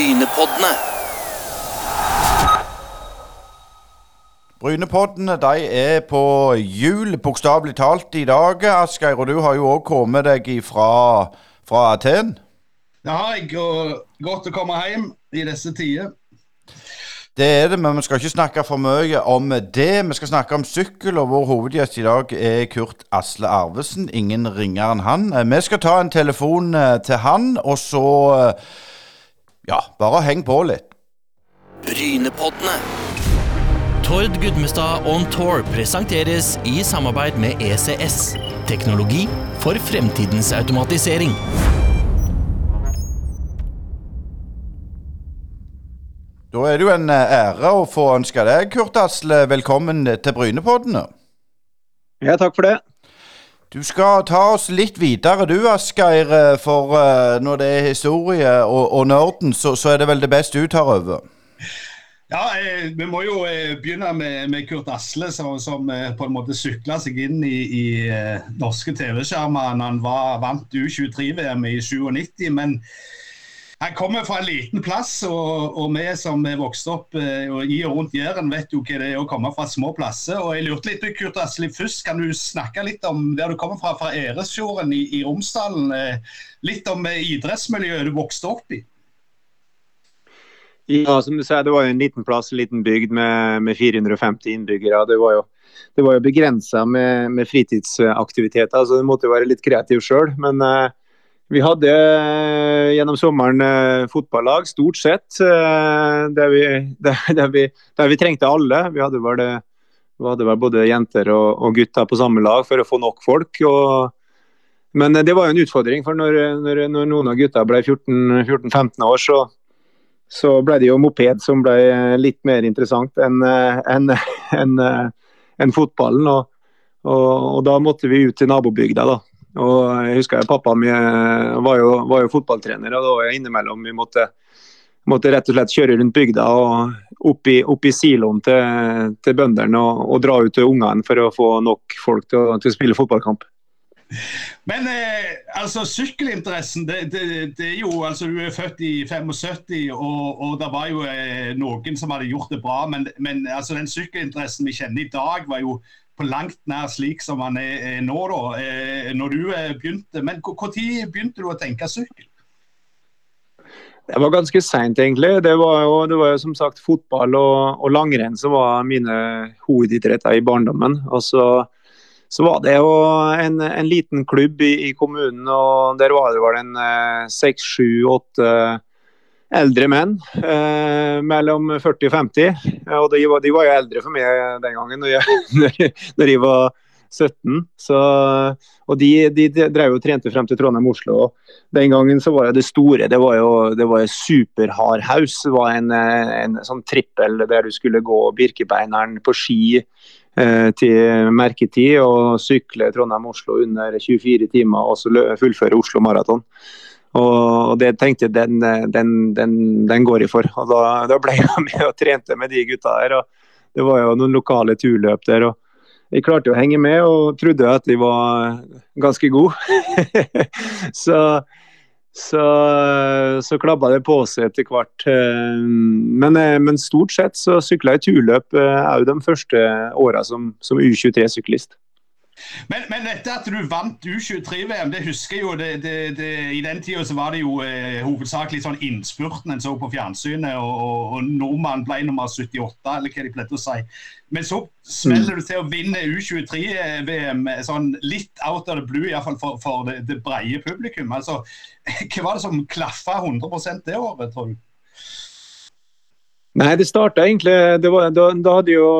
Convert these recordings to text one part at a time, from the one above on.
Brynepoddene. Brynepoddene de er på hjul, bokstavelig talt, i dag, Asgeir. Og du har jo òg kommet deg fra, fra Aten. Det har jeg, og godt å komme hjem i disse tider. Det er det, men vi skal ikke snakke for mye om det. Vi skal snakke om sykkel, og vår hovedgjest i dag er Kurt Asle Arvesen. Ingen ringere enn han. Eh, Vi skal ta en telefon eh, til han, og så eh, Ja, bare heng på litt. Brynepoddene. Tord Gudmestad On Tour presenteres i samarbeid med ECS. Teknologi for fremtidens automatisering. Da er det jo en eh, ære å få ønske deg, Kurt Asle, velkommen til Brynepoddene. Ja, takk for det. Du skal ta oss litt videre du, Asgeir, eh, for eh, når det er historie og, og nerden, så, så er det vel det beste du tar over. Ja, eh, Vi må jo eh, begynne med, med Kurt Asle, som, som eh, på en måte sykla seg inn i, i eh, norske TV-skjermer han var, vant U23-VM i 97. Men han kommer fra en liten plass, og, og vi som er vokst opp eh, og i og rundt Jæren, vet jo hva det er å komme fra små plasser. Og jeg lurte litt på Kurt Asli først, kan du snakke litt om der du kommer fra, fra Eresfjorden i, i Romsdalen? eh, Litt om eh, idrettsmiljøet du vokste opp i? Ja, som du sier, Det var jo en liten plass, en liten bygd med, med 450 innbyggere. Det var jo, det jo begrensa med, med fritidsaktiviteter, så du måtte jo være litt kreativ sjøl. Men eh, vi hadde eh, gjennom sommeren eh, fotballag, stort sett, eh, der, vi, der, der, vi, der vi trengte alle. Vi hadde vel, vi hadde vel både jenter og, og gutter på samme lag for å få nok folk. og men det var jo en utfordring, for når, når, når noen av gutta ble 14-15 år, så, så ble det jo moped som ble litt mer interessant enn en, en, en fotballen. Og, og, da måtte vi ut til nabobygda. da. Og jeg husker Pappaen min var jo, var jo fotballtrener, og da var jeg innimellom vi måtte, måtte rett og slett kjøre rundt bygda og opp i, opp i siloen til, til bøndene og, og, dra ut til ungene for å få nok folk til til å spille fotballkamp. Men eh, altså sykkelinteressen det, det, det, er jo, altså Du er født i 75, og, og det var jo eh, noen som hadde gjort det bra. Men, men altså den sykkelinteressen vi kjenner i dag, var jo på langt nær slik som man er, nå. da, eh, når du eh, begynte. Men når begynte du å tenke sykkel? Det var ganske seint, egentlig. Det var, jo, det var jo som sagt fotball og, og langrenn som var mine hovedidretter i barndommen. og så så var det jo en, en liten klubb i, i, kommunen, og der var det vel en seks, sju, åtte eldre menn eh, mellom 40 og 50. Og de var, de var, jo eldre for meg den gangen, når jeg, når jeg var 17. Så, og de, de, drev og trente frem til Trondheim-Oslo. og Den gangen så var det det store. Det var jo det var superhard haus. Det var en, en, sånn trippel der du skulle gå Birkebeineren på ski eh, til merketid og sykle Trondheim-Oslo under 24 timer og så fullføre Oslo Maraton. Og det tenkte jeg den, den, den, den går jeg for. Og da, da, ble jeg med og trente med de gutta der. og Det var jo noen lokale turløp der. og Jeg klarte å henge med og trodde at de var ganske gode. så, så, så klabba det på seg etter hvert. Men, men stort sett så sykla jeg turløp òg de første åra som, som U23-syklist. Men, men, dette at du vant U23-VM, det husker jeg jo. Det, det, det, I den tida var det jo eh, hovedsakelig sånn innspurten en så på fjernsynet, og, og, og nordmannen ble nummer 78, eller hva de pleide å si. Men så smeller du til å vinne U23-VM sånn litt out of the blue, iallfall for, for det, det breie publikum. Altså, hva var det som klaffa 100% det året, tror du? Nei, det starta egentlig det var, da, da, hadde jeg jo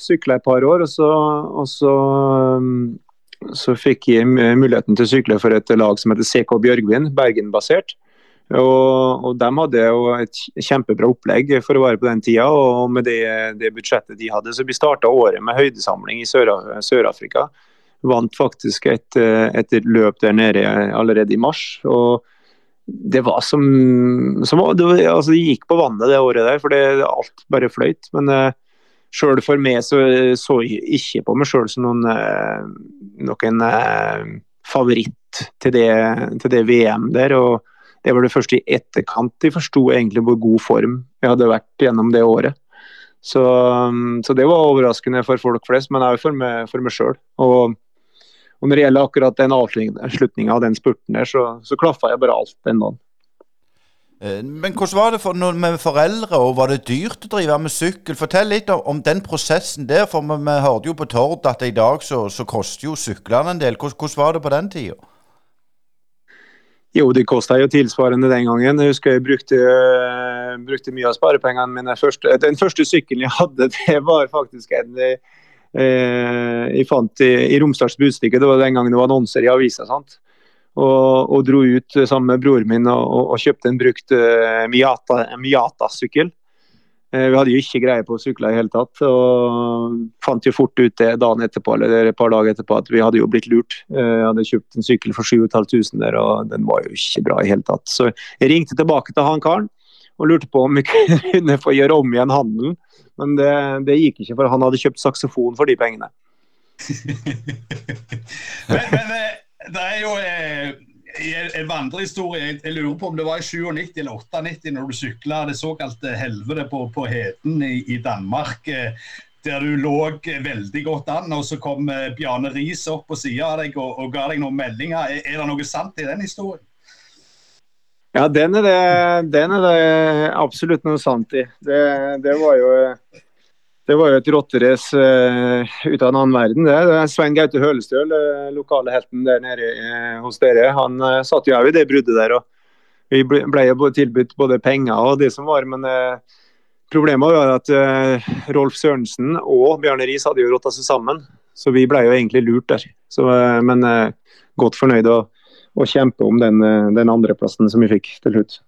sykla et par år, og så, og så, um, så, fikk jeg muligheten til å sykle for et lag som heter CK Bjørgvin, Bergen-basert. Og, og, De hadde jo et kjempebra opplegg for å være på den tida, og med det, det budsjettet de hadde. Så vi starta året med høydesamling i Sør-Afrika. Vant faktisk et, et løp der nede allerede i mars. og det var som, som det, altså, det gikk på vannet det året der, for det, alt bare fløyt. Men uh, sjøl for meg så så jeg ikke på meg sjøl som noen, uh, noen uh, favoritt til det, til det, VM der. og det var det første i etterkant de forsto egentlig hvor god form jeg hadde vært gjennom det året. Så, um, så det var overraskende for folk flest, men òg for meg, for meg sjøl. Og, og, når det gjelder akkurat den avslutninga av den spurten der, så, så klaffa jeg bare alt den dagen. Eh, Men hvordan var det for, med foreldre, og var det dyrt å drive med sykkel? Fortell litt om, om den prosessen der, for vi, vi hørte jo på Tord at i dag så, så koster jo syklene en del. Hvordan, hvordan var det på den tida? Jo, det kosta jo tilsvarende den gangen. Jeg husker jeg brukte, brukte mye av sparepengene mine. Første, den første sykkelen jeg hadde, det var faktisk en jeg fant i, i Romsdals Budstikke. Det var den gangen det var annonser i avisa. sant? Og, og dro ut sammen med broren min og, og, og kjøpte en brukt uh, Miata-sykkel. Miata-sykkel. Eh, vi hadde jo ikke greie på å sykle i hele tatt. Og fant jo fort ut det dagen etterpå eller et par dager etterpå at vi hadde jo blitt lurt. Uh, Jeg hadde kjøpt en sykkel for 7500 der, og den var jo ikke bra i hele tatt. Så jeg ringte tilbake til han karen og lurte på om vi kunne få gjøre om igjen handelen. Men det, det gikk ikke, for han hadde kjøpt saksofon for de pengene. men, men eh, det er jo eh, en vandrehistorie. Jeg, lurer på om det var i 97 eller 98 når du sykla det såkalte helvete på, på Heden i, i Danmark. Eh, der du lå veldig godt an, og så kom Bjarne Riis opp på sida av deg og, og ga deg noen meldinger. Er, er det noe sant i den historien? Ja, den er det, den er det absolutt noe sant i. Det, det var jo det var jo et rotterace uh, ut av en annen verden. det. det Svein Gaute Hølestøl, uh, lokale helten der nede uh, hos dere, han uh, satt jo òg i det bruddet der. og Vi ble, ble tilbudt både penger og det som var, men problemet var at Rolf Sørensen og Bjarne Riis hadde jo rotta seg sammen. Så vi ble jo egentlig lurt der. Så, men godt fornøyd å, å kjempe om den, uh, den andreplassen som vi fikk til slutt.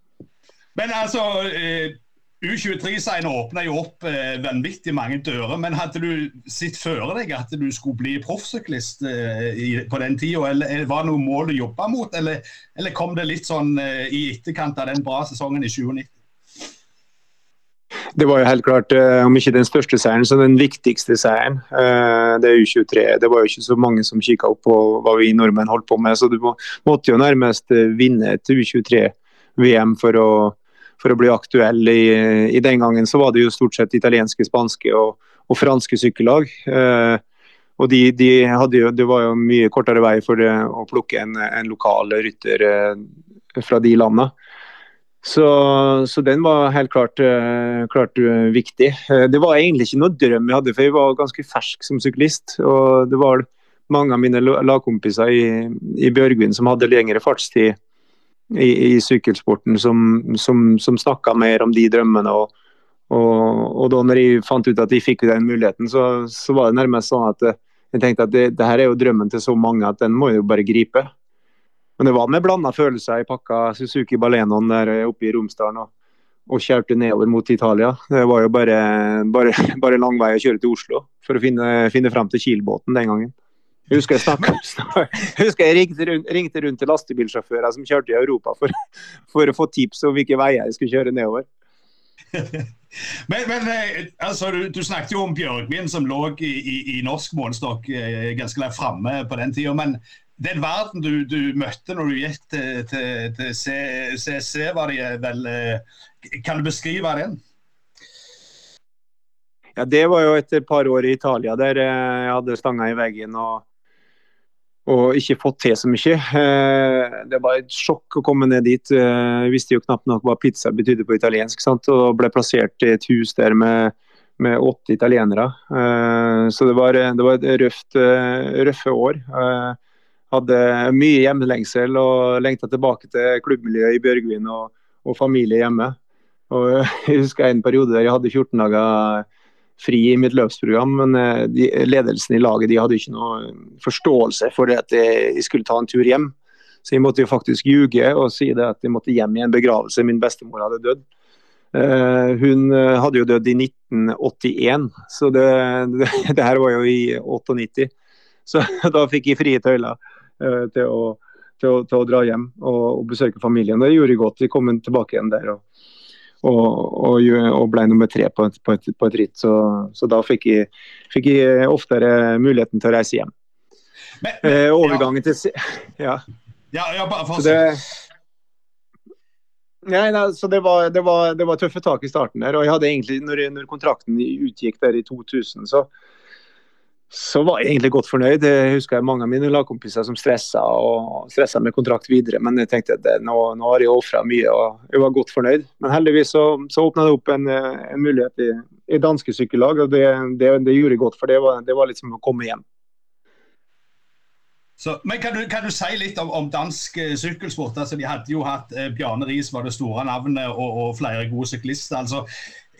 Men altså, eh, U23-seieren åpna jo opp eh, vanvittig mange dører. Men hadde du sett føre deg at du skulle bli proffsyklist eh, på den tida? Eller var det noe mål du jobba mot, eller, eller kom det litt sånn eh, i etterkant av den bra sesongen i 97? Det var jo helt klart, eh, om ikke den største seieren, så den viktigste seieren. Eh, Det er U23. Det var jo ikke så mange som kikka opp på hva vi nordmenn holdt på med, så du må, måtte jo nærmest eh, vinne et U23-VM for for å bli aktuell. I, I den gangen så var det jo stort sett italienske, spanske og, og franske sykkellag. Og de, de jo, Det var jo mye kortere vei for å plukke en, en lokal rytter fra de landene. Så, så den var helt klart, eh, klart eh, viktig. Eh, det var egentlig ikke noe drøm jeg hadde, for jeg var ganske fersk som syklist. Og det var mange av mine lagkompiser i, i Bjørgvin som hadde lengre fartstid i, i sykkelsporten, som, som, som snakka mer om de drømmene. Og, og, og da når jeg fant ut at jeg fikk den muligheten, så, så var det nærmest sånn at jeg tenkte at det, det her er jo drømmen til så mange at den må jeg jo bare gripe. Men det var med blanda følelser. Jeg pakka Suzuki Balenoen der oppe i Romsdalen og, og kjørte nedover mot Italia. Det var jo bare, bare, bare lang vei å kjøre til Oslo for å finne, finne fram til Kielbåten den gangen. Jeg husker jeg, snakket, jeg, jeg ringte, rundt, ringte rundt til lastebilsjåfører som kjørte i Europa for, for å få tips om hvilke veier jeg skulle kjøre nedover. Men, men eh, altså, du, du snakket jo om Bjørgvin, som lå i, i, i norsk målestokk eh, ganske langt framme på den tida. Men den verden du, du møtte når du gikk til, til, til CC, var det vel eh, Kan du beskrive den? Ja, Det var jo etter et par år i Italia der eh, jeg hadde stanga i veggen og, og ikke fått til så mye. Eh, Det var et sjokk å komme ned dit. Jeg visste jo knapt nok hva pizza betydde på italiensk. sant? Og ble plassert i et hus der med, med åtte italienere. Så det var, det var et røft, røffe år. Hadde mye hjemlengsel og lengta tilbake til klubbmiljøet i Bjørgvin og, og familie hjemme. Og jeg husker en periode der jeg hadde 14 dager fri i mitt løpsprogram, men eh, de, ledelsen i laget de hadde ikke noe forståelse for det at jeg skulle ta en tur hjem. Så jeg måtte jo faktisk ljuge og si det at jeg måtte hjem i en begravelse. Min bestemor hadde dødd. Eh, hun eh, hadde jo dødd i 1981, så det, det, det her var jo i 98. Så da fikk jeg frie tøyler til, å, til, å, til å dra hjem og, og besøke familien. Det gjorde godt. Vi kom tilbake igjen der. og og, og, og ble nummer tre på et, på et, på et ritt. Så, så da fikk jeg, fikk jeg oftere muligheten til å reise hjem. Men, men, Eh, overgangen til Ja. ja, ja, bare for Nei, nei, så det var, det, var, det var, tøffe tak i starten der. og jeg hadde egentlig, når, når kontrakten utgikk der i 2000, så, så var jeg egentlig godt fornøyd. Jeg husker mange av mine lagkompiser som stressa og stressa med kontrakt videre. Men jeg tenkte at nå, nå har jeg ofra mye og jeg var godt fornøyd. Men heldigvis så, så åpna det opp en, en mulighet i, i danske sykkellag, og det, det, det, gjorde jeg godt. For det var, det var liksom å komme hjem. Så, men kan du, kan du, si litt om, om dansk uh, sykkelsport? Altså, de hadde jo hatt eh, Bjarne Riis var det store navnet, og, og flere gode syklister. altså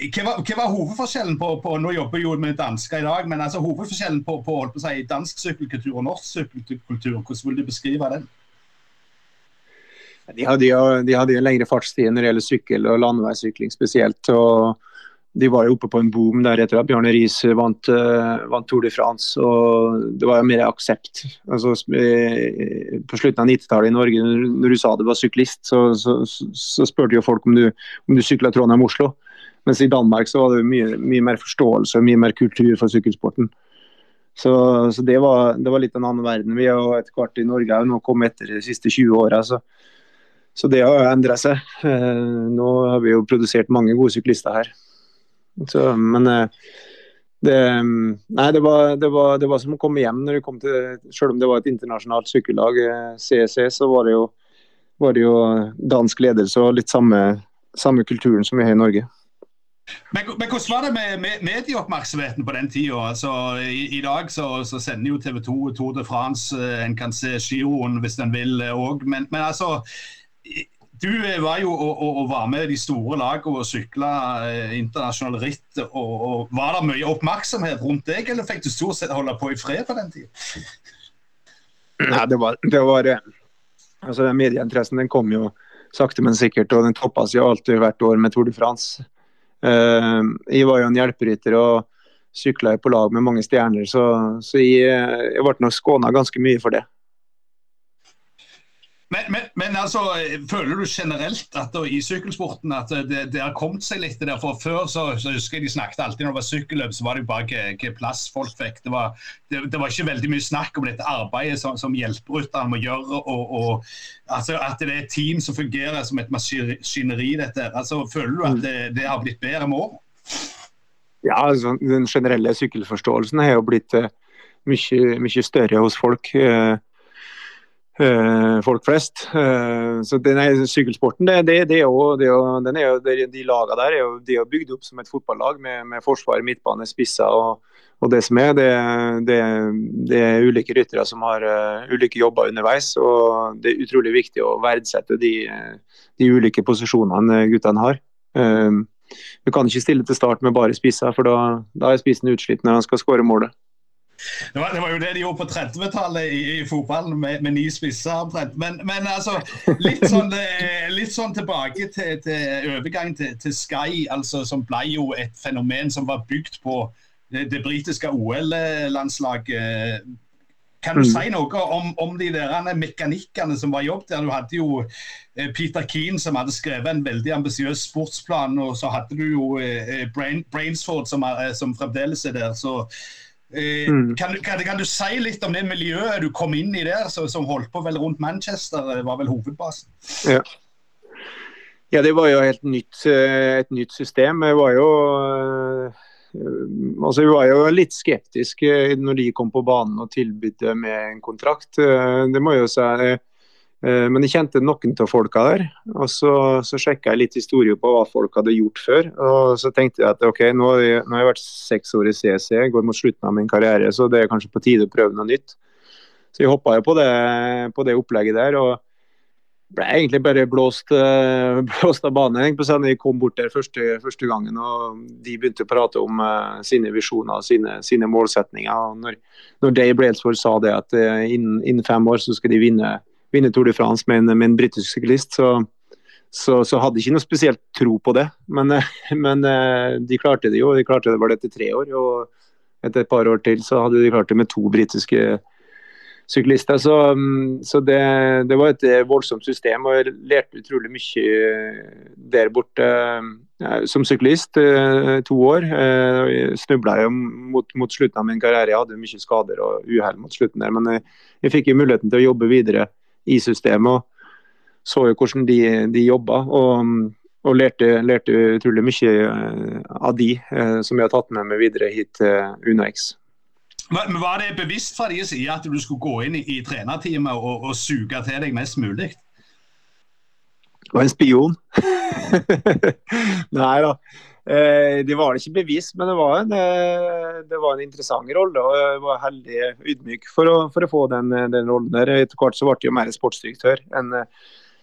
hva hva var, hovedforskjellen på, på, Nå jobber jo med dansker i dag, men altså hovedforskjellen på, på, på si, dansk sykkelkultur og norsk sykkelkultur, hvordan vil du beskrive den? De hadde jo, de hadde jo lengre fartstid når det gjelder sykkel og landeveissykling spesielt. og De var jo oppe på en boom der etter at Bjarne Riis vant, uh, vant, Tour de France. og Det var jo mer aksept. Altså, på slutten av 90-tallet i Norge, når du sa du var syklist, så, så, så spurte jo folk om du, om du sykla Trondheim-Oslo. Mens i Danmark så var det mye, mye mer forståelse og mye mer kultur for sykkelsporten. Så, så det, var, det, var, litt en annen verden. Vi har etter hvert i Norge har nå kommet etter de siste 20 åra. Så, så, det har endra seg. Eh, nå har vi jo produsert mange gode syklister her. Så, men eh, det, nei, det var, det, var, det var som å komme hjem når du kom til Selv om det var et internasjonalt sykkellag, CEC, eh, så var det jo, var det jo dansk ledelse og litt samme, samme kulturen som vi har i Norge. Men, men, hvordan var det med, med medieoppmerksomheten på den tida? Altså, i, i, dag så, så, sender jo TV 2 Tour de France. Eh, en kan se giroen hvis en vil òg. Men, men, altså Du eh, var jo og, og, og var med de store lagene og sykla eh, internasjonale ritt. Og, og, Var det mye oppmerksomhet rundt deg, eller fikk du stort sett holde på i fred på den tida? Nei, det var, det var altså Medieinteressen den kom jo sakte, men sikkert, og den toppa seg alltid hvert år med Tour de France. Eh, jeg var jo en hjelperytter og sykla på lag med mange stjerner, så, så jeg, jeg ble nok skåna ganske mye for det. Men, men, men, altså, føler du generelt at da, i sykkelsporten at det, det, har kommet seg litt der? For Før så, så husker jeg de snakket alltid når det var sykkelløp, så var det jo bare hvilken plass folk fikk. Det var, det, det var, ikke veldig mye snakk om dette arbeidet som, som hjelperytterne må gjøre. Og, og, altså, At det er et team som fungerer som et maskineri. dette. Altså, Føler du at det, det, har blitt bedre med år? Ja, altså, den generelle sykkelforståelsen har jo blitt uh, mye, mye, større hos folk. Uh, folk flest. Eh, så den er, Sykkelsporten det, det, det er jo, det er jo, er jo, de lagene der er jo, er bygd opp som et fotballag med, med forsvar, midtbane, spisser og, og, det som er. Det, er ulike ryttere som har uh, ulike jobber underveis. og Det er utrolig viktig å verdsette de, de ulike posisjonene guttene har. Uh, du kan ikke stille til start med bare spisser, for da, da er spissen utslitt når han skal skåre målet. Det var, det var, jo det de gjorde på 30-tallet i, i, fotballen, med, med ni spisser Men, men, altså, litt sånn, litt sånn tilbake til, til overgangen til, til, Sky, altså, som ble jo et fenomen som var bygd på det, det britiske OL-landslaget. Kan du mm. si noe om, om de der mekanikkene som var jobb der? Du hadde jo eh, Peter Keane som hadde skrevet en veldig ambisiøs sportsplan, og så hadde du jo eh, Brain, Brainsford som, som fremdeles er der. så Eh, mm. kan, kan, kan, du si litt om det miljøet du kom inn i der, som, som holdt på vel rundt Manchester? Det var vel hovedbasen? Ja. ja det var jo helt nytt, eh, et nytt system. Jeg var jo eh, altså Vi var jo litt skeptiske når de kom på banen og tilbød med en kontrakt. Det må jo si. Eh, men jeg kjente noen av folka der. og Så, så sjekka jeg litt historie på hva folk hadde gjort før. og Så tenkte jeg at ok, nå har jeg, nå har jeg vært seks år i CC, går mot slutten av min karriere, så det er kanskje på tide å prøve noe nytt. Så jeg hoppa jo på det, på det, opplegget der. og ble egentlig bare blåst, uh, blåst av banen. Sånn, jeg kom bort der første, første, gangen og de begynte å prate om uh, sine visjoner og sine, sine, målsetninger. og Når, når Dave Brailsford sa det at uh, innen, innen, fem år så skal de vinne vinne Tour de France med en, med en britisk syklist, så, så, så, hadde ikke noe spesielt tro på det. Men, men, eh, de klarte det jo. De klarte det bare etter tre år. Og etter et par år til så hadde de klart det med to britiske syklister. Så, så det, det, var et voldsomt system, og jeg lærte utrolig mye der borte som syklist. Eh, to år. Eh, jeg snubla mot, mot, slutten av min karriere. Jeg hadde mye skader og uhell mot slutten der, men jeg, jeg fikk jo muligheten til å jobbe videre i systemet. og så jo hvordan de, de jobba. Og, og lærte, lærte, utrolig mye eh, av de som jeg har tatt med meg videre hit til UnoX. Men Var det bevisst fra deres side at du skulle gå inn i, i trenerteamet og, og suge til deg mest mulig? Det var en spion. Nei da. Eh, det var ikke bevisst, men det var en, eh, det var en interessant rolle. og Jeg var heldig ydmyk for å, for å få den, den, rollen. der. Etter hvert så ble jeg jo mer sportsdirektør enn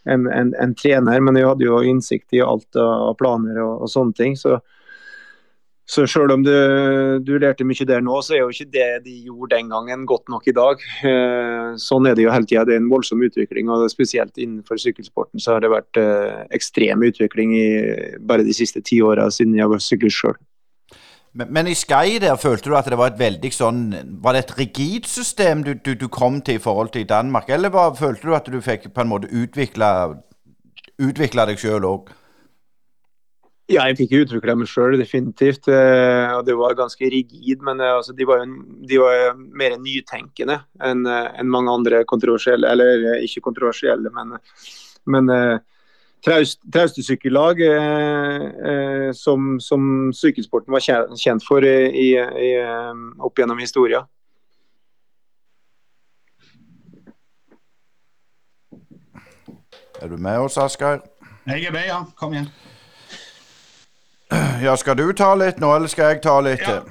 en, en, en, trener, men jeg hadde jo innsikt i alt av planer og, og sånne ting. så så selv om du, du, lærte mye der nå, så er jo ikke det de gjorde den gangen godt nok i dag. Eh, sånn er det jo hele tida. Det er en voldsom utvikling. og Spesielt innenfor sykkelsporten så har det vært eh, ekstrem utvikling i bare de siste ti åra siden jeg var syklist sjøl. Men, men, i Sky der følte du at det var et veldig sånn Var det et rigid system du, du, du kom til i forhold til Danmark, eller var, følte du at du fikk på en måte utvikla deg sjøl òg? Ja, jeg fikk utvikla meg sjøl, definitivt. Eh, og det var ganske rigid. Men eh, altså, de, var jo, de var mer nytenkende enn eh, en mange andre kontroversielle, eller ikke kontroversielle, men, men traust, trauste sykkellag eh, som, som sykkelsporten var kjent for i, i, opp gjennom historien. Er du med oss, Asgeir? Jeg er med, ja. Kom igjen. Ja, skal du ta litt nå, eller skal jeg ta litt? Ja,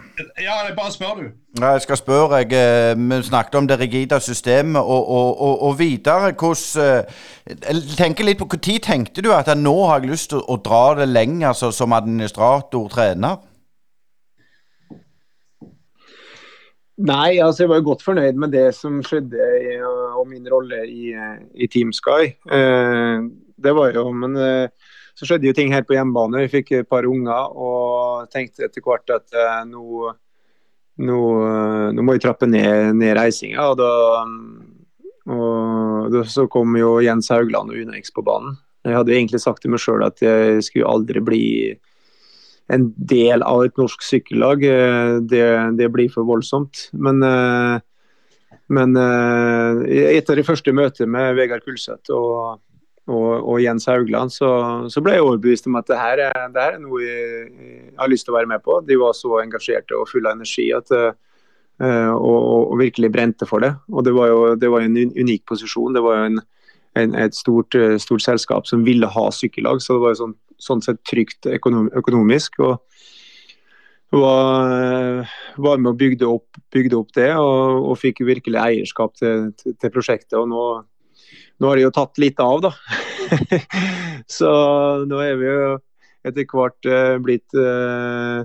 ja bare spør du. Ja, jeg skal spørre. Jeg, eh, vi snakket om det rigide systemet, og, og, og, og videre hvordan eh, Jeg tenker litt på Når tenkte du at nå har jeg lyst til å, dra det lenger altså, som administrator, trener? Nei, altså jeg var godt fornøyd med det som skjedde i, og min rolle i, i Team Sky. Eh, det var jo, men eh, så skjedde jo ting her på hjemmebane. Vi fikk et par unger og tenkte etter hvert at eh, nå, nå, uh, nå, må vi trappe ned, ned reisinga. Og, da, og da, så kom jo Jens Haugland og Unex på banen. Jeg hadde egentlig sagt til meg sjøl at jeg skulle aldri bli en del av et norsk sykkellag. Eh, det, det blir for voldsomt. Men, men etter det første møtet med Vegard Kulseth og og, og Jens Haugland, så, så, ble jeg overbevist om at det her, er, det her er noe jeg, jeg, har lyst til å være med på. De var så engasjerte og fulle av energi at, uh, og, og, virkelig brente for det. Og Det var jo det var en unik posisjon. Det var jo en, en, et stort, eh, stort, selskap som ville ha sykkellag, så det var jo sånn, sånn sett trygt økonom, økonomisk. og var, var med og bygde opp, bygde opp det, og, og, fikk virkelig eierskap til, til, til prosjektet. og nå nå har det jo tatt litt av, da. så nå er vi jo etter hvert uh, blitt uh,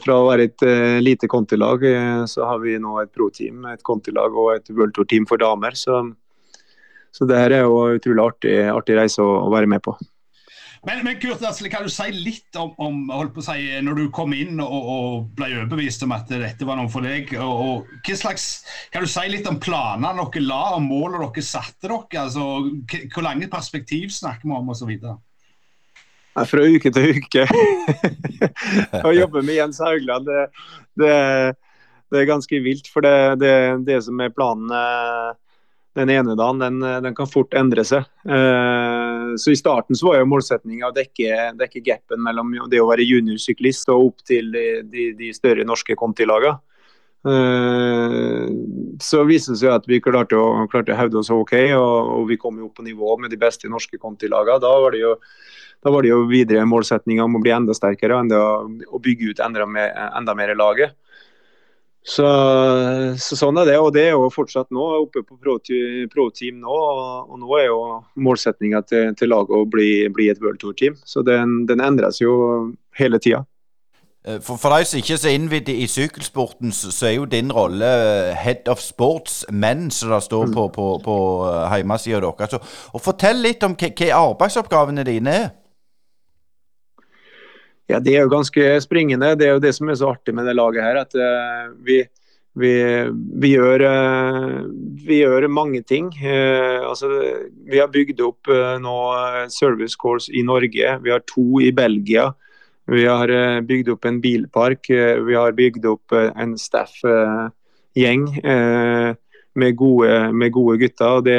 Fra å være et lite kontilag, så har vi nå et pro-team, et kontilag og et World Tour-team for damer. Så, så det her er jo utrolig artig, artig reise å, å være med på. Men, men Kurt Asle, kan du si litt om, om holdt på å si, når du kom inn og, og, ble overbevist om at dette var noe for deg? Og, og hva slags, Kan du si litt om planene dere la, og målene dere satte dere? altså Hvor lange perspektiv snakker vi om, osv.? Fra uke til uke. Å jobbe med Jens Haugland, det, det, det, er ganske vilt. For det, det, det som er planen eh, den ene dagen, den, den kan fort endre seg. Uh, så I starten så var jo målsettinga å dekke, dekke gapen mellom det å være juniorsyklist og opp til de, de, større norske kontilagene. Uh, så viste det seg at vi klarte å, klarte å hevde oss OK, og, og, vi kom jo opp på nivå med de beste norske kontilagene. Da var det jo var det jo videre målsettinga om å bli enda sterkere og bygge ut enda mer, enda mer laget. Så, så, sånn er det. Og det er jo fortsatt nå oppe på pro-team pro nå. Og nå er jo målsettinga til, til, laget å bli, bli et World Tour-team. Så den, den, endres jo hele tida. Eh, for, for deg som ikke er så innvidd i sykkelsporten, så, er jo din rolle eh, head of sports men, som det står på, på, på eh, hjemmesida deres. Og fortell litt om hva arbeidsoppgavene dine er. Ja, Det er jo ganske springende. Det er jo det som er så artig med det laget her. At uh, vi, vi, vi, gjør, uh, vi, gjør, mange ting. Uh, altså, vi har bygd opp nå service course i Norge. Vi har to i Belgia. Vi har bygd opp en bilpark. vi har bygd opp en staff-gjeng med, med, gode gutter. og det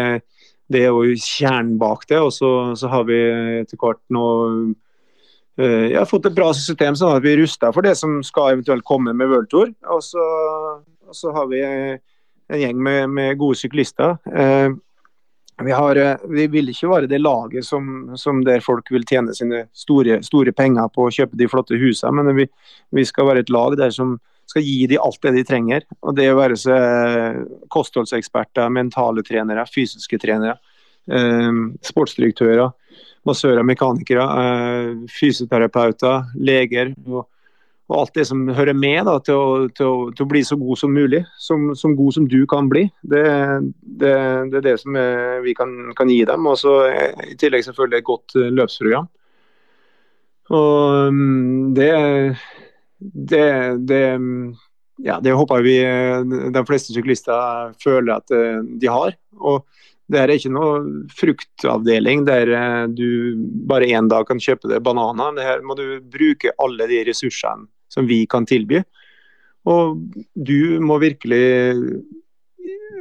det er jo kjernen bak det. Og så, så har vi etter hvert nå uh, har fått et bra system sånn at vi er rusta for det som skal eventuelt komme med World Tour. Og så, og så har vi en gjeng med, med gode syklister. Uh, vi, har, vi, vil ikke være det laget som, som, der folk vil tjene sine store, store, penger på å kjøpe de flotte husene, men vi, vi skal være et lag der som skal gi dem alt det de trenger. Og Det å være så, kostholdseksperter, mentale trenere, fysiske trenere, eh, sportsdirektører, massører, mekanikere, eh, fysioterapeuter, leger. og og alt det som hører med da, til, å, til, å, til, å, bli så god som mulig. Som, som god som du kan bli. Det, det, det er det som er, vi kan, kan, gi dem. Og så I tillegg selvfølgelig et godt eh, løpsprogram. Og mm, det, det, det ja, det håper vi eh, de fleste syklister føler at eh, de har. Og det er ikke noe fruktavdeling der du bare én dag kan kjøpe deg bananer. Det her må du bruke alle de ressursene som vi kan tilby. Og du må virkelig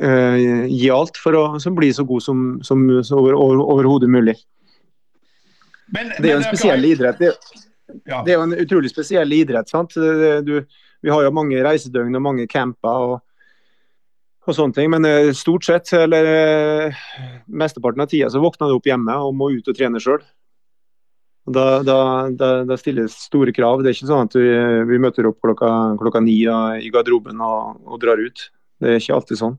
uh, gi alt for å bli så god som, som over, over, overhodet mulig. Men, det er jo en spesiell idrett. Det, ja. det, er jo en utrolig spesiell idrett. sant? Du, vi har jo mange reisedøgn og mange camper. og og sånne ting, Men eh, stort sett, eller eh, mesteparten av tida så våkner du opp hjemme og må ut og trene sjøl. Da, da, da, da, stilles store krav. Det er ikke sånn at vi, vi møter opp klokka, klokka ni i garderoben og, og, drar ut. Det er ikke alltid sånn.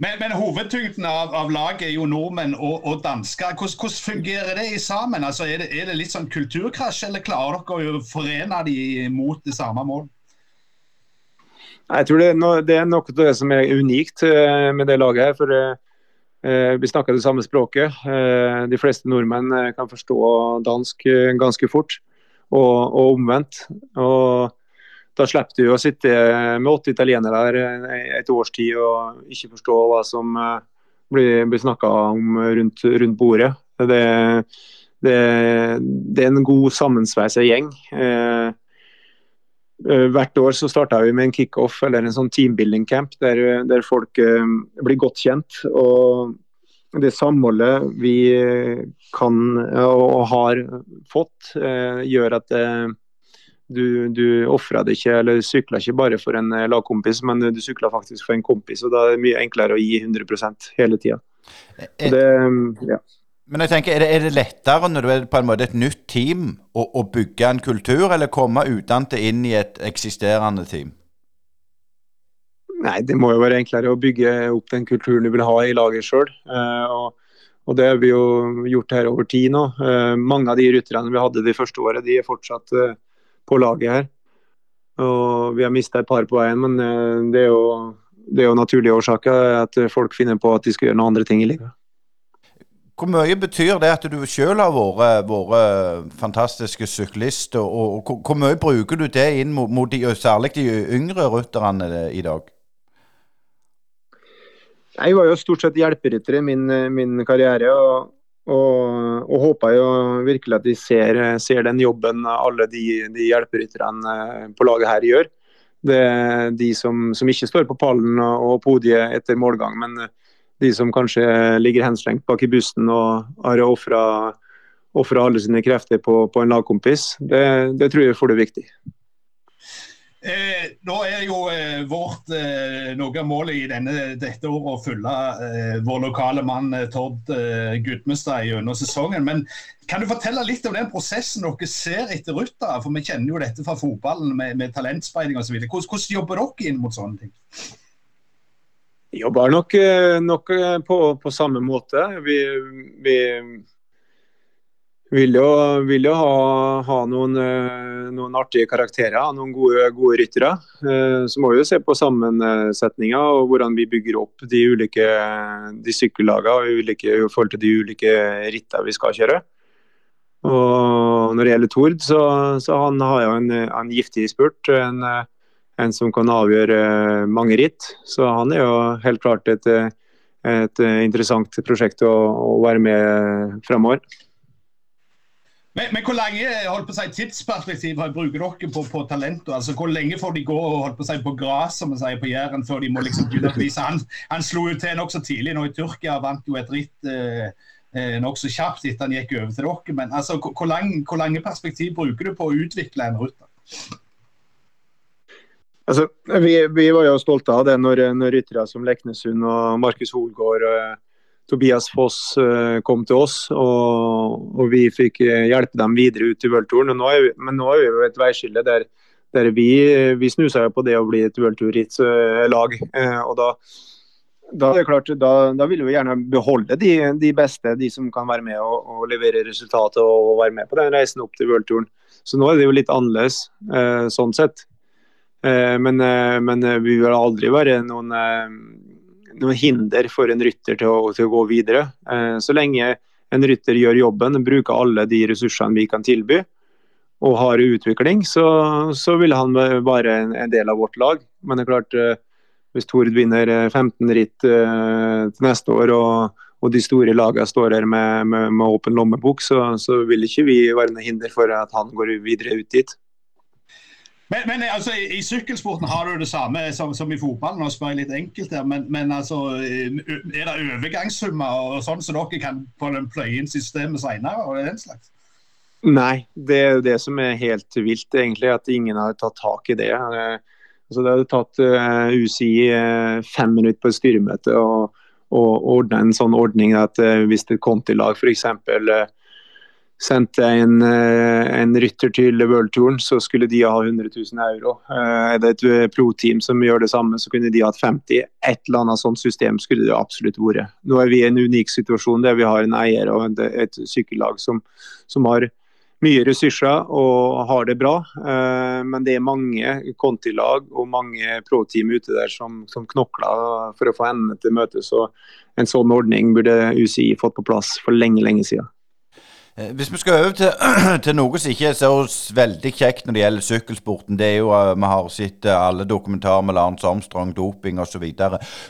Men, men hovedtyngden av, av, laget er jo nordmenn og, og dansker. Hvordan, hvordan, fungerer det i sammen? Altså, er, det, er, det, litt sånn kulturkrasj, eller klarer dere å forene de mot det samme mål? Jeg tror det er, noe, det er noe av det som er unikt eh, med det laget. her, for eh, Eh, vi snakker det samme språket. De fleste nordmenn kan forstå dansk ganske fort, og, og omvendt. Og da slipper du å sitte med åtte italienere der et års tid og ikke forstå hva som blir, blir snakka om rundt, rundt bordet. Det, det, det, er en god sammensveisa gjeng. Eh, hvert år så starta vi med en kickoff eller en sånn teambuilding camp der, der folk eh, blir godt kjent. og det samholdet vi kan og har fått, eh, gjør at eh, du, du ofra det ikke, eller sykler ikke bare for en lagkompis, men du sykler faktisk for en kompis. og Da er det mye enklere å gi 100 hele tida. Ja. Men jeg tenker, er det, er det, lettere når du er på en måte et nytt team, å, å bygge en kultur, eller komme utdannet inn i et eksisterende team? Nei, Det må jo være enklere å bygge opp den kulturen du vil ha i laget sjøl. Uh, og, det har vi jo gjort her over tid nå. Uh, mange av de rytterne vi hadde de første året, de er fortsatt uh, på laget her. Og Vi har mista et par på veien, men det er, jo, det er jo naturlige årsaker. At folk finner på at de skal gjøre noen andre ting i livet. Hvor mye betyr det at du selv har vært, vært fantastiske syklist, og, og, hvor mye bruker du det inn mot, mot de, særlig de yngre rytterne i dag? Jeg var jo stort sett hjelperytter i min, min karriere. og og, og håper jo virkelig at de ser, ser den jobben alle de, de hjelperytterne på laget her gjør. Det er de som, som, ikke står på pallen og podiet etter målgang, men de som kanskje ligger henslengt bak i bussen og har ofra alle sine krefter på, på en lagkompis. Det, det, tror jeg får det viktig. Eh, nå er jo eh, vårt eh, noe av målet i denne, dette året å følge eh, vår lokale mann eh, Tord eh, Gudmestad gjennom sesongen. Men kan du fortelle litt om den prosessen dere ser etter Ruta? For vi kjenner jo dette fra fotballen med, med talentspeiding osv. Hvordan, hvordan jobber dere inn mot sånne ting? Vi jobber nok, eh, nok eh, på, på, samme måte. Vi, vi vil jo, vil jo ha, ha noen, eh, noen, artige karakterer, noen gode, gode ryttere. Så må vi jo se på sammensetninga og hvordan vi bygger opp de ulike de sykkellagene i forhold til de ulike rittene vi skal kjøre. Og Når det gjelder Tord, så, så han har jo en, en giftig spurt. En, en som kan avgjøre eh, mange ritt. Så han er jo helt klart et, eh, et interessant prosjekt å, å være med fremover. Men, men, hvor lenge holdt på å si, tidsperspektiv bruker dere på, på talentet? Altså, hvor lenge får de gå holdt på å si, på gras som man sier på Jæren, før de må liksom begynne å vise? Han, han slo jo til nokså tidlig nå i Tyrkia, vant jo et ritt eh, eh nokså kjapt etter han gikk over til dere. Men altså, hvor, lang, hvor lange perspektiv bruker du på å utvikle en rutter? Altså, vi, vi, var jo stolte av det når, når ryttere som Leknesund og Markus Holgaard og Tobias Foss eh, kom til oss, og, og, vi fikk eh, hjelpe dem videre ut i worldtouren. Men nå er vi ved et veiskille der, der vi, vi snusa på det å bli et worldtour-lag. Eh, og da, da, er klart, da, da vil vi gjerne beholde de, de, beste, de som kan være med og, og levere resultatet og være med på den reisen opp til worldtouren. Så nå er det jo litt annerledes sånn sett. Men, men, vi vil aldri være noen noen hinder for en rytter til å, til å gå videre. Eh, så lenge en rytter gjør jobben, bruker alle de ressursene vi kan tilby og har utvikling, så, så vil han være en, en, del av vårt lag. Men det er klart, eh, hvis Tord vinner 15 eh, ritt til neste år og, og de store lagene står her med, med, med åpen lommebok, så, så, vil ikke vi være noe hinder for at han går videre ut dit. Men, men altså, i, sykkelsporten har du det samme som, som i fotballen. Nå spør jeg litt enkelt her, men, men altså, er det overgangssummer og sånn så dere kan få den pløye inn systemet senere? og den slags? Nei, det er det som er helt vilt, egentlig. At ingen har tatt tak i det. Altså, det hadde tatt uh, UCI uh, fem minutter på et styremøte og ordne en sånn ordning at uh, hvis et kontilag f.eks. Uh, sendte en, eh, en rytter til worldtouren, så skulle de ha 100 000 euro. Eh, er det et eh, pro-team som gjør det samme, så kunne de hatt 50 Et eller annet sånt system skulle det absolutt vært. Nå er vi i en unik situasjon der vi har en eier og et sykkellag som, som har mye ressurser og har det bra. Men det er mange kontilag og mange pro-team ute der som, som, knokler for å få endene til møte. Så en sånn ordning burde UCI fått på plass for lenge, lenge siden. Eh, hvis vi skal over til, til, noe som ikke er så veldig kjekt når det gjelder sykkelsporten, det er jo at Vi har sett uh, alle dokumentarer med Lance Armstrong, doping osv.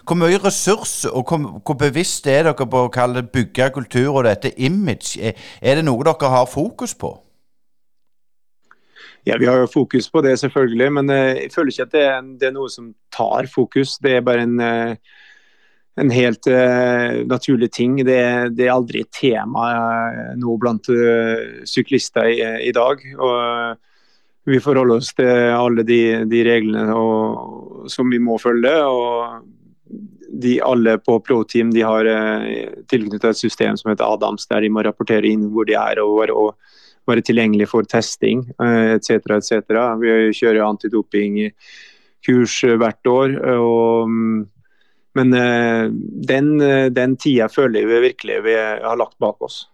Hvor mye ressurs og hvor, hvor, bevisst er dere på å bygge kultur og dette image? Er, er, det noe dere har fokus på? Ja, Vi har jo fokus på det, selvfølgelig. Men uh, jeg føler ikke at det er, det er, noe som tar fokus. Det er bare en en helt uh, naturlig ting. Det, det, er aldri et tema uh, nå blant uh, syklister i, i, dag. og Vi forholder oss til alle de, de reglene og, som vi må følge. og de Alle på pro-team de har tilknyttet et system som heter Adams, der de må rapportere inn hvor de er og, og være tilgjengelig for testing etc. etc. Vi kjører antidopingkurs hvert år. og um, men eh, den, eh, den tida føler vi virkelig vi har lagt bak oss.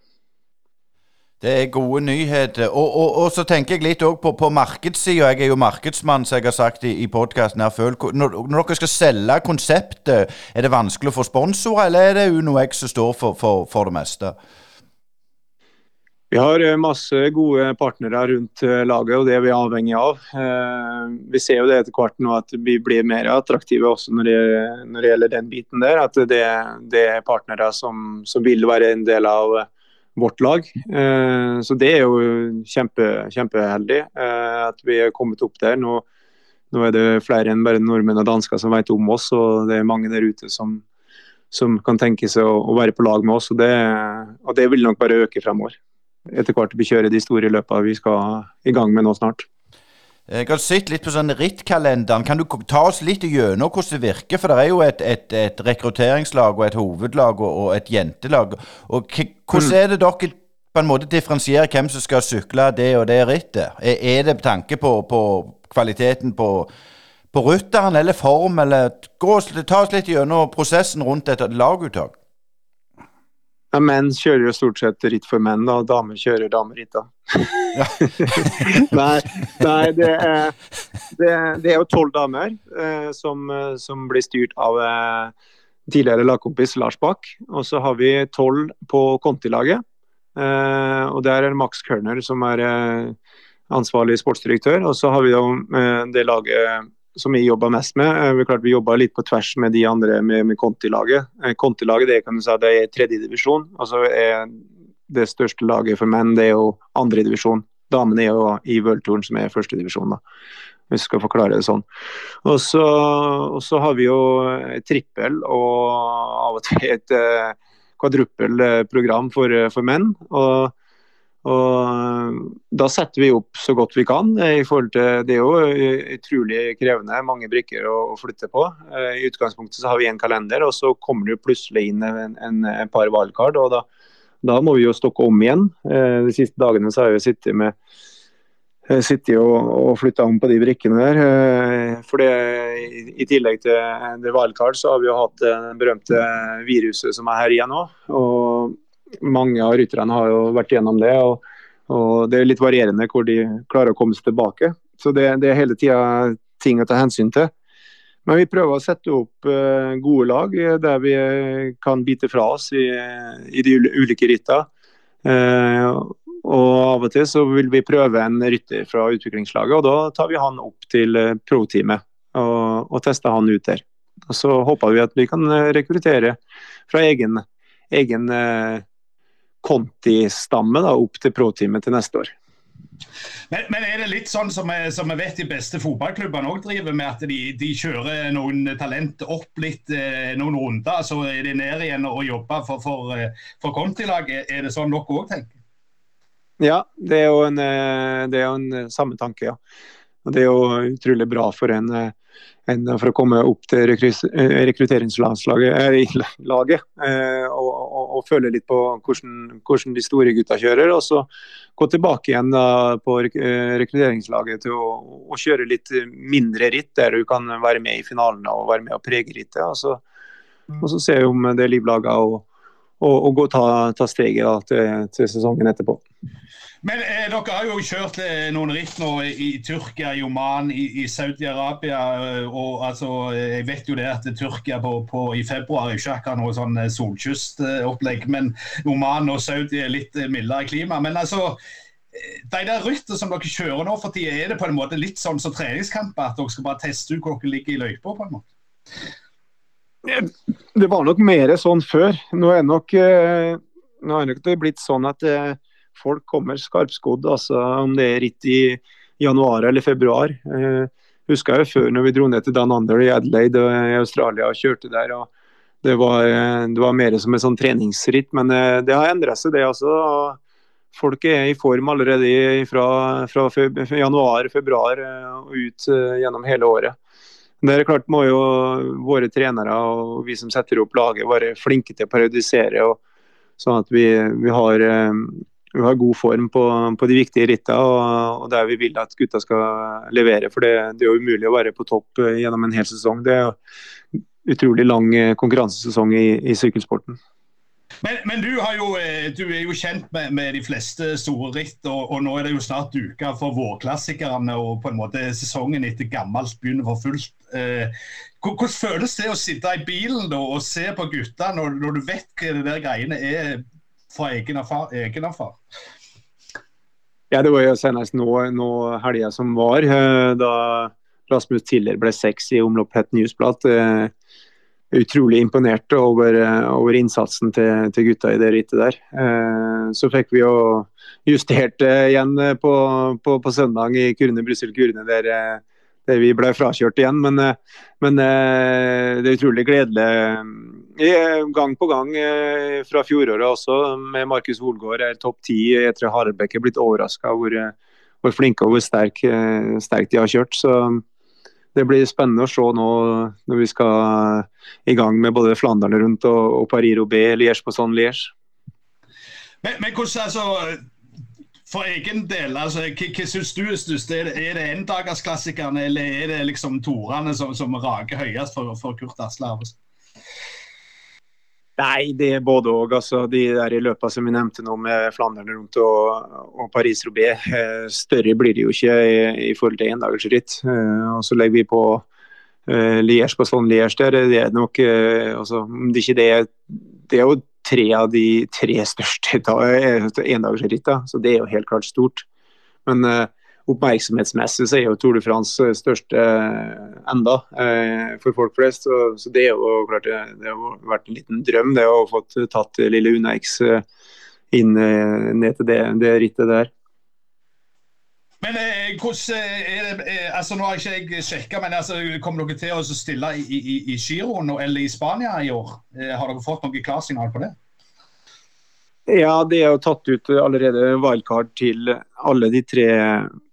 Det er gode nyheter. Og, og, og så tenker jeg litt på, på markedssida. Jeg er jo markedsmann, som jeg har sagt i, i podkasten. Når, når, dere skal selge konseptet, er det vanskelig å få sponsorer, eller er det UnoX som står for, for, for det meste? Vi har eh, masse gode partnere rundt eh, laget, og det er vi avhengig av. Eh, vi ser jo det etter hvert nå at vi blir mer attraktive også når det, når det gjelder den biten der. At det, det er partnere som, som, vil være en del av vårt lag. Så det er jo kjempe, kjempeheldig at vi er kommet opp der. Nå, nå er det flere enn bare nordmenn og dansker som vet om oss, og det er mange der ute som, som kan tenke seg å, å, være på lag med oss. Og det, og det vil nok bare øke fremover etter hvert vi kjører de store løpene vi skal i gang med nå snart. Jeg har sett litt på sånn rittkalenderen. Kan du ta oss litt gjennom hvordan det virker? For det er jo et, et, et rekrutteringslag og et hovedlag og, og et jentelag. Og Hvordan mm. er det dere på en måte differensierer hvem som skal sykle det og det rittet? Er, er det tanke på, på kvaliteten på, på rytteren eller form, eller gå, ta oss litt gjennom prosessen rundt et laguttak? Ja, menn kjører jo stort sett ritt for menn, og damer kjører dameritt. nei, nei det, er, det, det, er jo tolv damer eh, som, som, blir styrt av eh, tidligere lagkompis Lars Bach. Og så har vi tolv på Conti-laget. Eh, og der er Max Kørner som er eh, ansvarlig sportsdirektør. Og så har vi jo eh, det laget som vi jobba mest med. Eh, vi, klart, vi jobba litt på tvers med de andre med, med Conti-laget. Eh, Conti-laget det kan du si, det er tredjedivisjon. Altså det største laget for menn det er jo andredivisjon. Damene er jo i worldtouren, som er førstedivisjon. Hvis vi skal forklare det sånn. Og så, og så har vi jo trippel og av og til et kvadruppel program for, for menn. og og Da setter vi opp så godt vi kan. i forhold til, Det er jo utrolig krevende, mange brikker å, flytte på. I utgangspunktet så har vi en kalender, og så kommer det plutselig inn en, en, en par valgkart. og da, da, må vi jo stokke om igjen. De siste dagene så har vi sittet med sittet og, og flytta om på de brikkene der. For det, I tillegg til det wildcard, så har vi jo hatt det berømte viruset som er her igjen nå. Og mange av rytterne har jo vært gjennom det. og, og Det er litt varierende hvor de klarer å komme seg tilbake. Så det, det er hele tida ting å ta hensyn til. Men vi prøver å sette opp uh, gode lag eh, der vi eh, kan bite fra oss i, i de ulike rittene. Uh, og av og til så vil vi prøve en rytter fra utviklingslaget, og da tar vi han opp til pro-teamet og, og, tester han ut der. Og Så håper vi at vi kan rekruttere fra egen, egen Conti-stamme opp til pro-teamet til neste år. Men, men, er det litt sånn som jeg, som jeg vet de beste fotballklubbene òg driver med, at de, de, kjører noen talent opp litt eh, noen runder, så er de ned igjen og jobber for, for, eh, for Conti-laget? Er det sånn dere òg tenker? Ja, det er jo en, eh, det er jo en samme tanke, ja. Og Det er jo utrolig bra for en enn for å komme opp til rekrutteringslaget eh, og, og, og, føle litt på hvordan, hvordan, de store gutta kjører. Og så gå tilbake igjen da, på rekrutteringslaget til å, å, kjøre litt mindre ritt, der du kan være med i finalene og være med og prege rittet. Og og så se om det livlaga og, og, og gå ta, ta steget da, til, til sesongen etterpå. Men eh, dere har jo kjørt eh, noen ritt nå i, Tyrkia, i Oman, i, i Saudi-Arabia. Eh, og altså, eh, Jeg vet jo det at Tyrkia på, på, i februar ikke akkurat noe sånn solkystopplegg. Men Oman og Saudi er litt mildere klima. Men altså, de der ryttene som dere kjører nå for tida, er det på en måte litt sånn som treningskamper? At dere skal bare teste ut hvor dere ligger i løypa? på en måte? Det var nok mer sånn før. Nå er nok, nå er nok det blitt sånn at folk kommer skarpskodd, altså om det er ritt i januar eller februar. Eh, husker jeg før når vi dro ned til Dan Under i Adelaide i Australia og kjørte der. og Det var, eh, det var mer som en sånn treningsritt, men eh, det har endret seg, det altså. Folk er i form allerede fra, fra januar-februar eh, og ut gjennom hele året. Det er klart må jo våre trenere og vi som setter opp laget være flinke til å periodisere. Og, sånn at vi, vi har vi har god form på, på de viktige rittene og, og, der vi vil at gutta skal levere. For det, det, er jo umulig å være på topp eh, gjennom en hel sesong. Det er jo utrolig lang eh, konkurransesesong i, i sykkelsporten. Men, men du, jo, eh, du, er jo kjent med, med de fleste store ritt, og, og, nå er det jo snart duka for vårklassikerne. Og på en måte sesongen etter gammelt begynner for fullt. Eh, hvordan føles det å sitte i bilen da, og se på gutta når, når du vet hva det der greiene er fra egen, erfar? Ja, det var jo senest nå, nå helga som var, eh, da Rasmus Tiller ble seks i omlopp Het Newsblad. Eh, utrolig imponert over, over innsatsen til, til, gutta i det rittet der. Så fikk vi jo justert det igjen på, på, på søndag i Kurne Brussel Kurne, der der vi ble frakjørt igjen. Men, eh, men, eh, det er utrolig gledelig. Eh, gang på gang fra fjoråret også, med Markus Holgaard er topp ti tror Haraldbekk, er blitt overraska hvor, hvor flinke og hvor sterk, sterk, de har kjørt. Så det blir spennende å se nå når vi skal i gang med både Flandern rundt og, og Paris-Roubais, Liège-Bastogne-Liège. Men, men hvordan, altså, for egen del, altså, hva, hva syns du er størst? Er det, er det endagersklassikerne, eller er det liksom torene som, som rager høyest for, for Kurt Asle Arvesen? Nei, det er både òg. Altså, de der i løpet som vi nevnte nå med Flandern rundt og, og Paris-Roubais, eh, større blir det jo ikke i, i forhold til endagersritt. Eh, og så legger vi på uh, Liège på sånn Liège der. Det er nok uh, altså, det, ikke det, det er jo tre av de tre største endagsrittene, Så det er jo helt klart stort. Men uh, oppmerksomhetsmessig så er jo Tour de France største uh, enda uh, for folk flest. Så, så, det er jo klart det, det har vært en liten drøm det å få tatt lille Unex inn eh, ned til det, det rittet der. Men eh, hvordan eh, er det eh, altså Nå har ikke jeg sjekka, men altså, kommer dere til å stille i, i, Giroen eller i Spania i år? Eh, har dere fått noe klarsignal på det? Ja, det er jo tatt ut allerede wildcard til alle de tre,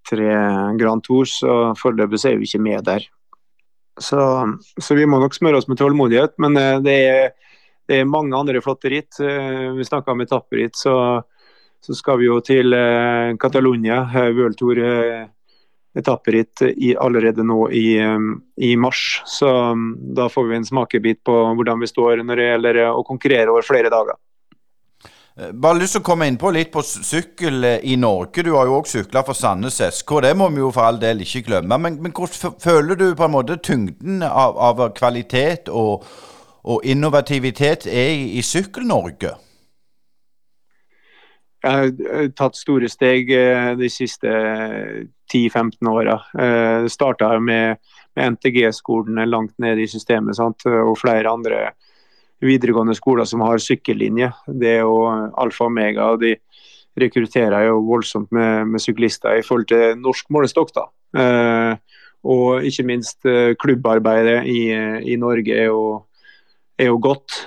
tre Grand Tours, og foreløpig er vi ikke med der. Så, så, vi må nok smøre oss med tålmodighet, men eh, det er, det er mange andre flotte ritt. Eh, vi snakka om etapperitt, så så skal vi jo til eh, Catalonia, eh, World Tour eh, etapperitt allerede nå i, i, mars. Så mm, da får vi en smakebit på hvordan vi står når det gjelder å konkurrere over flere dager. Bare lyst til å komme inn på litt på sykkel i Norge. Du har jo òg sykla for Sandnes SK, det må vi jo for all del ikke glemme. Men, men hvordan føler du på en måte tyngden av, av kvalitet og, og, innovativitet er i, i Sykkel-Norge? Jeg har tatt store steg eh, de siste 10-15 åra. Eh, det starta med, med NTG-skolene langt ned i systemet sant? og flere andre videregående skoler som har sykkellinje. Det er jo alfa og omega. og De rekrutterer jo voldsomt med, med syklister i forhold til norsk målestokk. da. Eh, og ikke minst klubbarbeidet i, i Norge er jo, er jo godt.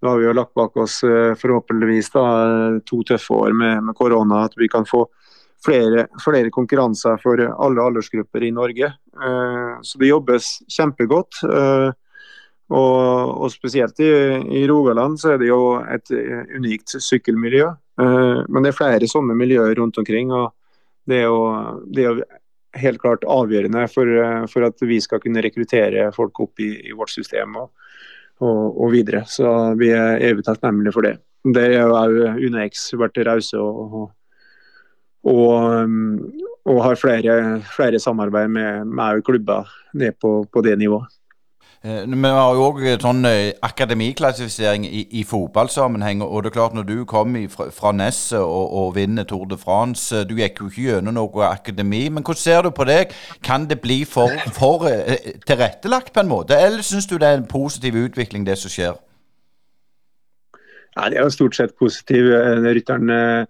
Nå har vi jo lagt bak oss eh, forhåpentligvis da, to tøffe år med, med korona. At vi kan få flere, flere, konkurranser for alle aldersgrupper i Norge. Eh, så det jobbes kjempegodt. Eh, og, og spesielt i, i, Rogaland så er det jo et unikt sykkelmiljø. Men det er flere sånne miljøer rundt omkring. og Det er jo, det er jo helt klart avgjørende for, for, at vi skal kunne rekruttere folk opp i, i vårt system. og og, og, videre. Så vi er evig takknemlige for det. Det er jo òg UNEX vært rause og, og, og, har flere, flere samarbeid med, med klubber ned på, på det nivået. Eh, vi har jo òg sånn eh, akademiklassifisering i, i, fotballsammenheng. og det er klart Når du kom fra, fra Nesset og, og, vinner Tour de France eh, Du gikk jo ikke gjennom noe akademi. Men hvordan ser du på det? Kan det bli for, for tilrettelagt på en måte? Eller syns du det er en positiv utvikling, det som skjer? Ja, Det er jo stort sett positiv. Rytteren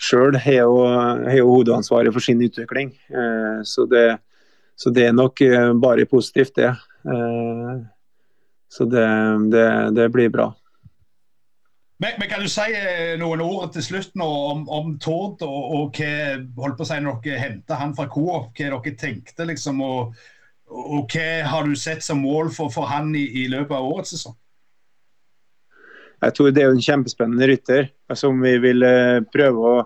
sjøl har jo hovedansvaret for sin utvikling. Så det, så det er nok bare positivt, det. Eh, så det, det, det blir bra. Men, men, Kan du si eh, noen ord til slutt om, om Tord og, og hva holdt på å si, når dere henta han fra Coop? Hva dere tenkte liksom, og, og, hva har du sett som mål for, for han i, i, løpet av årets sesong? Jeg tror det er en kjempespennende rytter som vi vil uh, prøve å,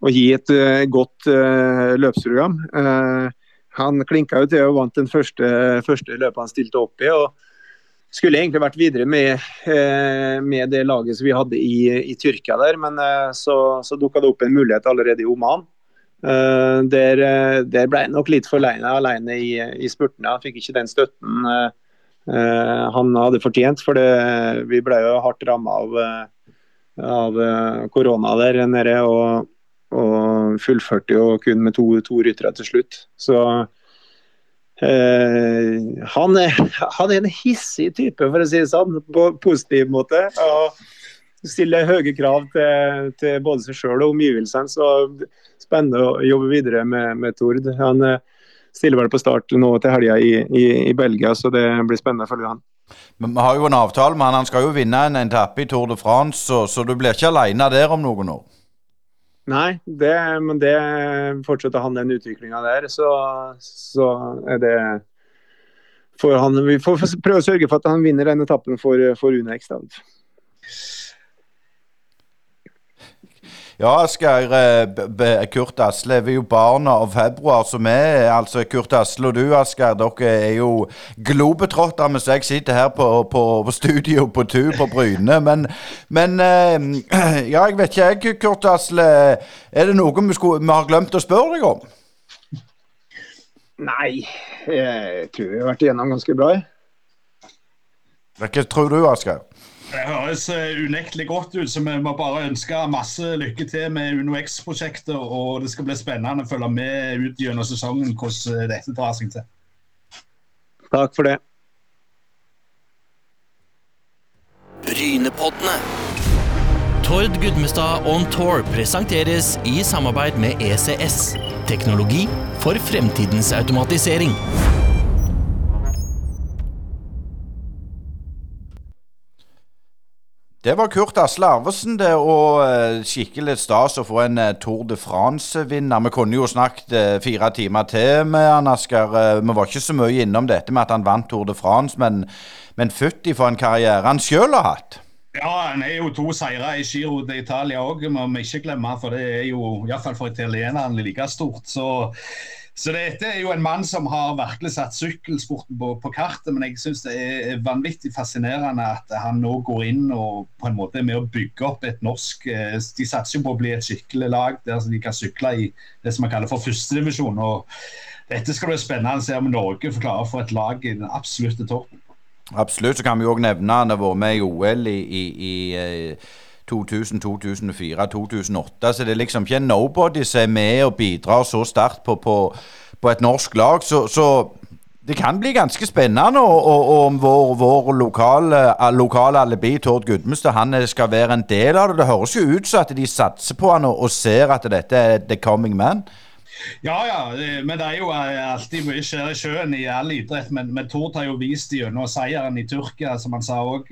å, gi et godt uh, løpsprogram. Uh, han klinka jo til og vant den første, første løpet han stilte opp i. og Skulle egentlig vært videre med, eh, med det laget som vi hadde i, i Tyrkia der, men eh, så, så dukka det opp en mulighet allerede i Oman. Uh, der, der, ble jeg nok litt for alene, alene i, i spurtene. Han fikk ikke den støtten han hadde fortjent. For det, vi ble jo hardt ramma av, av korona der nede. Og, og fullførte jo kun med to, to ryttere til slutt. Så eh, han, er, han, er, en hissig type, for å si det sånn, på positiv måte. Og stiller høye krav til, til både seg sjøl og omgivelsene. Så spennende å jobbe videre med, med Tord. Han eh, stiller vel på start nå til helga i, i, i, Belgia, så det blir spennende å følge han. Men Vi har jo en avtale med han, han skal jo vinne en etappe i Tour de France, så, så du blir ikke alene der om noen år? Nei, det, men det fortsetter han den utviklinga der, så, så, er det for han, Vi får prøve å sørge for at han vinner den etappen for, for Unex. Ja, Asgeir. Kurt Asle er jo barna av februar, som er altså Kurt Asle og du, Asgeir. Dere er jo globetrottere, mens jeg sitter her på, på, på studio på tur på Bryne. Men, men, eh, Ja, jeg vet ikke jeg, Kurt Asle. Er det noe vi, skulle, vi har glemt å spørre deg om? Nei, jeg tror vi har vært igjennom ganske bra. Hva tror du, Asgeir? Det høres eh, unektelig godt ut, så vi må bare ønske masse lykke til med UnoX-prosjektet. Og det skal bli spennende å følge med ut gjennom sesongen hvordan eh, dette drar seg til. Takk for det. Brynepoddene. Tord Gudmestad On Tour presenteres i samarbeid med ECS. Teknologi for fremtidens automatisering. Det var Kurt Asle Arvesen, det, og eh, skikkelig stas å få en eh, Tour de France-vinner. Vi kunne jo snakket eh, fire timer til med han, Asker. Vi var ikke så mye innom dette med at han vant Tour de France, men, men fytti for en karriere han sjøl har hatt. Ja, han er jo to seire i Giro d'Italia òg, må vi ikke glemme. For det er jo, iallfall for italienerne, like stort. Så, så dette er jo en mann som har virkelig satt sykkelsporten på, på kartet. Men jeg syns det er vanvittig fascinerende at han nå går inn og på en måte er med å bygge opp et norsk eh, De satser jo på å bli et skikkelig lag der de kan sykle i det som man kaller for førstedivisjon. Dette skal bli spennende å se om Norge får klare å få et lag i den absolutte toppen. Absolutt. Så kan vi òg nevne han har vært med i OL i, i, i eh, 2000, 2004, 2008. Så det er liksom ikke nobody som er med og bidrar så sterkt på, på, på et norsk lag. Så, så det kan bli ganske spennende om vår, vår lokale, lokale alibi Tord Gudmestad han eh, skal være en del av det. Det høres jo ut som at de satser på han og, og ser at dette er the coming man. Ja, ja, eh, men det er jo eh, alltid mye skjer i sjøen i all idrett. Men, men Tord har jo vist gjennom seieren i Tyrkia, som han sa òg,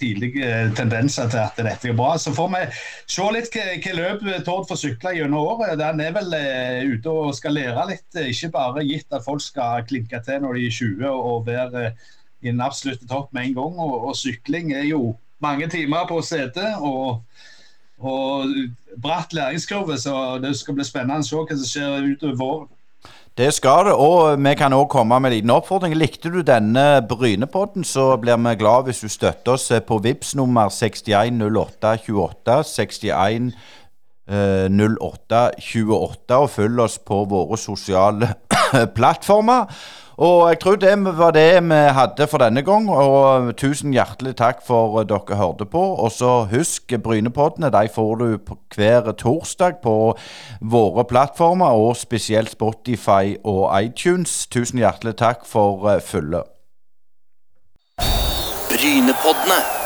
tidlige tendenser til at dette er bra. Så får vi se litt hva, løp Tord får sykle gjennom året. Han er vel eh, ute og skal lære litt, eh, ikke bare gitt at folk skal klinke til når de er 20 og være eh, i den absolutte topp med en gang. Og, og sykling er jo mange timer på setet. og og bratt læringskurve, så det skal bli spennende å se hva som skjer utover våren. Det skal det, og vi kan òg komme med en liten oppfordring. Likte du denne Brynepodden, så blir vi glad hvis du støtter oss på VIPS nummer 610828. 61 eh, 0828, og følg oss på våre sosiale plattformer. Og jeg tror det var det vi hadde for denne gang. Og tusen hjertelig takk for dere hørte på. Og så husk Brynepoddene. De får du hver torsdag på våre plattformer, og spesielt Spotify og iTunes. Tusen hjertelig takk for fulle. følget. Brynepoddene.